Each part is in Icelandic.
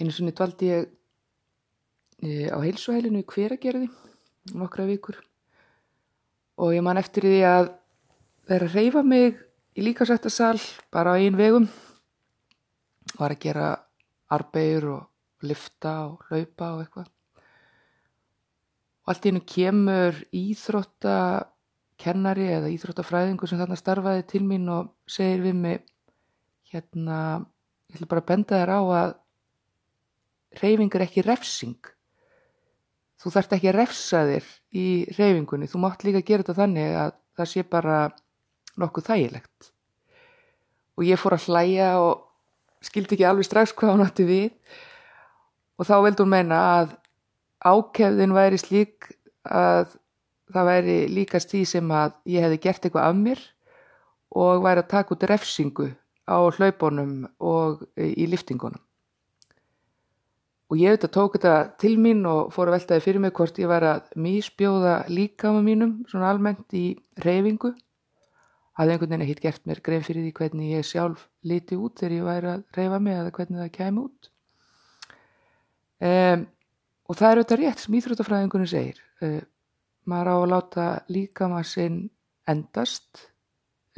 Einu sinni dvaldi ég e, á heilsuhælinu í hveragerði nokkra vikur. Og ég man eftir því að vera að reyfa mig í líkasættasal bara á einn vegum. Var að gera arbegur og lifta og hlaupa og eitthvað. Og allt í hennu kemur íþrótta kennari eða íþróttafræðingur sem þarna starfaði til mín og segir við mig hérna, ég ætla bara að benda þér á að reyfing er ekki refsing. Þú þarft ekki að refsa þér í reyfingunni, þú mátt líka gera þetta þannig að það sé bara nokkuð þægilegt. Og ég fór að hlæja og skildi ekki alveg strax hvað hún átti við. Og þá vildi hún meina að ákefðin væri slík að það væri líkast því sem að ég hefði gert eitthvað af mér og væri að taka út refsingu á hlaupunum og í liftingunum og ég auðvitað tók þetta til mín og fór að veltaði fyrir mig hvort ég var að mísbjóða líkama mínum svona almennt í reyfingu hafði einhvern veginn ekkert gert mér grein fyrir því hvernig ég sjálf liti út þegar ég væri að reyfa mig eða hvernig það kæmi út. Um, og það er auðvitað rétt sem íþróttafræðingunni segir. Um, maður á að láta líkama sinn endast.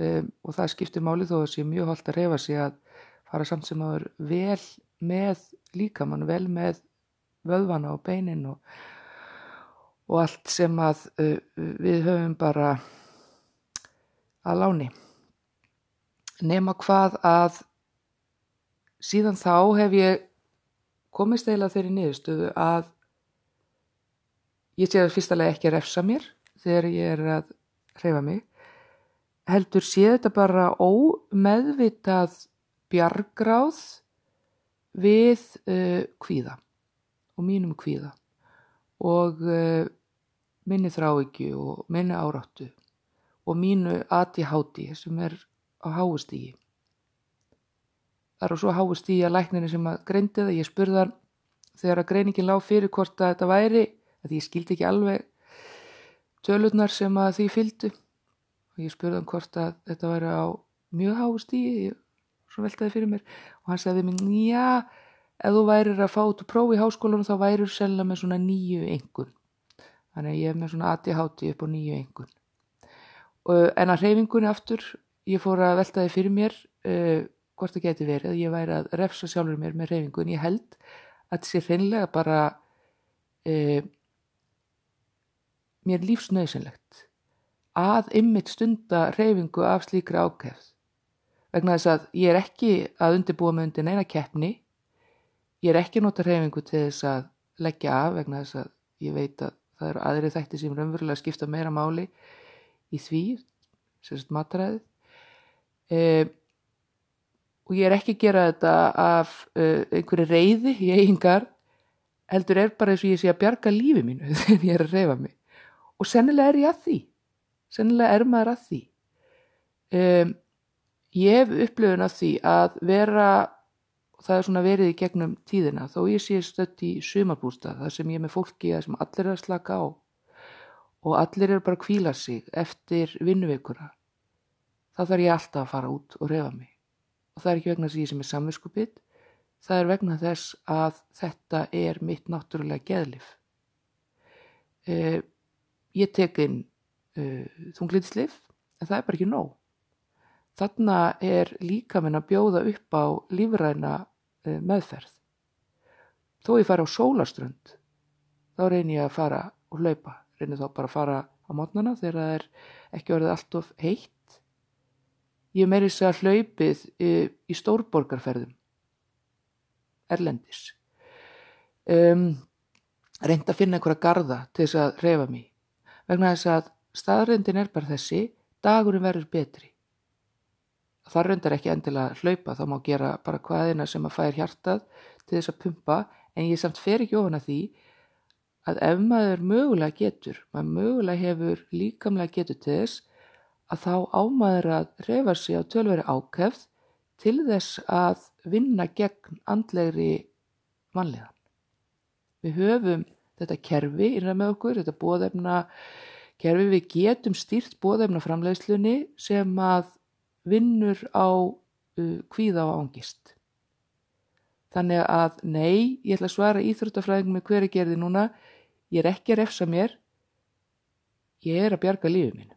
Um, og það skiptir máli þó að sé mjög holdt að reyfa sig að fara samt sem aður vel með líkamann, vel með vöðvana og beinin og, og allt sem að uh, við höfum bara að láni. Nefna hvað að síðan þá hef ég komist eiginlega þeirri niðurstöðu að ég sé að fyrstulega ekki refsa mér þegar ég er að hreyfa mig heldur sé þetta bara ómeðvitað bjargráð við uh, kvíða og mínum kvíða og uh, minni þráikju og minni áráttu og mínu ADHD sem er á háustígi. Það er á svo háustígi að lækninni sem að greindi það, ég spurðan þegar að greiningin lág fyrir hvort að þetta væri, að ég skildi ekki alveg tölurnar sem að því fylgdu og ég spurðan hvort að þetta væri á mjög háustígi, svo veltaði fyrir mér og hann sagði mér, já, ef þú værir að fá út próf í háskólanum þá værir selga með svona nýju engun. Þannig að ég er með svona ADHD upp á nýju engun. En að hreyfingunni aftur, ég fór að veltaði fyrir mér uh, hvort það geti verið, ég væri að refsa sjálfur mér með hreyfingunni. Ég held að þetta sé hreinlega bara uh, mér lífsnauðsynlegt að ymmit stunda hreyfingu af slíkri ákefð vegna þess að ég er ekki að undirbúa með undir neina keppni. Ég er ekki að nota hreyfingu til þess að leggja af vegna þess að ég veit að það eru aðri þætti sem raunverulega skipta meira máli í því sérst matræði e, og ég er ekki að gera þetta af uh, einhverju reyði í eigingar heldur er bara eins og ég sé að bjarga lífi mínu þegar ég er að reyfa mig. Og sennilega er ég að því. Sennilega er maður að því. Um, ég hef upplöfun af því að vera það er svona verið í gegnum tíðina. Þó ég sé stött í sumarbústa þar sem ég er með fólki að sem allir er að slaka á. Og allir er bara að kvíla sig eftir vinnuveikuna þá þarf ég alltaf að fara út og refa mig. Og það er ekki vegna þess að ég sem er samvinskupitt það er vegna þess að þetta er mitt náttúrulega geðlif uh, ég tek inn uh, þunglitslif en það er bara ekki nóg Þarna er líka minn að bjóða upp á lífræna uh, meðferð. Þó ég fara á sólaströnd, þá reynir ég að fara og hlaupa. Reynir þá bara að fara á mótnana þegar það er ekki orðið allt of heitt. Ég meiri þess að hlaupið í, í stórborgarferðum, erlendis. Um, reynd að finna einhverja garda til þess að reyfa mér. Vegna þess að staðrendin er bara þessi, dagurinn verður betri það röndar ekki endilega hlaupa þá má gera bara hvaðina sem að fær hjartað til þess að pumpa en ég samt fer ekki ofan að því að ef maður mögulega getur maður mögulega hefur líkamlega getur til þess að þá ámaður að reyfa sig á tölveri ákefð til þess að vinna gegn andlegri vanlegan. Við höfum þetta kerfi innan með okkur, þetta bóðefna kerfi, við getum stýrt bóðefna framleiðslunni sem að vinnur á uh, kvíða og ángist. Þannig að nei, ég ætla að svara íþróttafræðingum með hverju gerði núna. Ég er ekki að refsa mér. Ég er að bjarga lífið mín.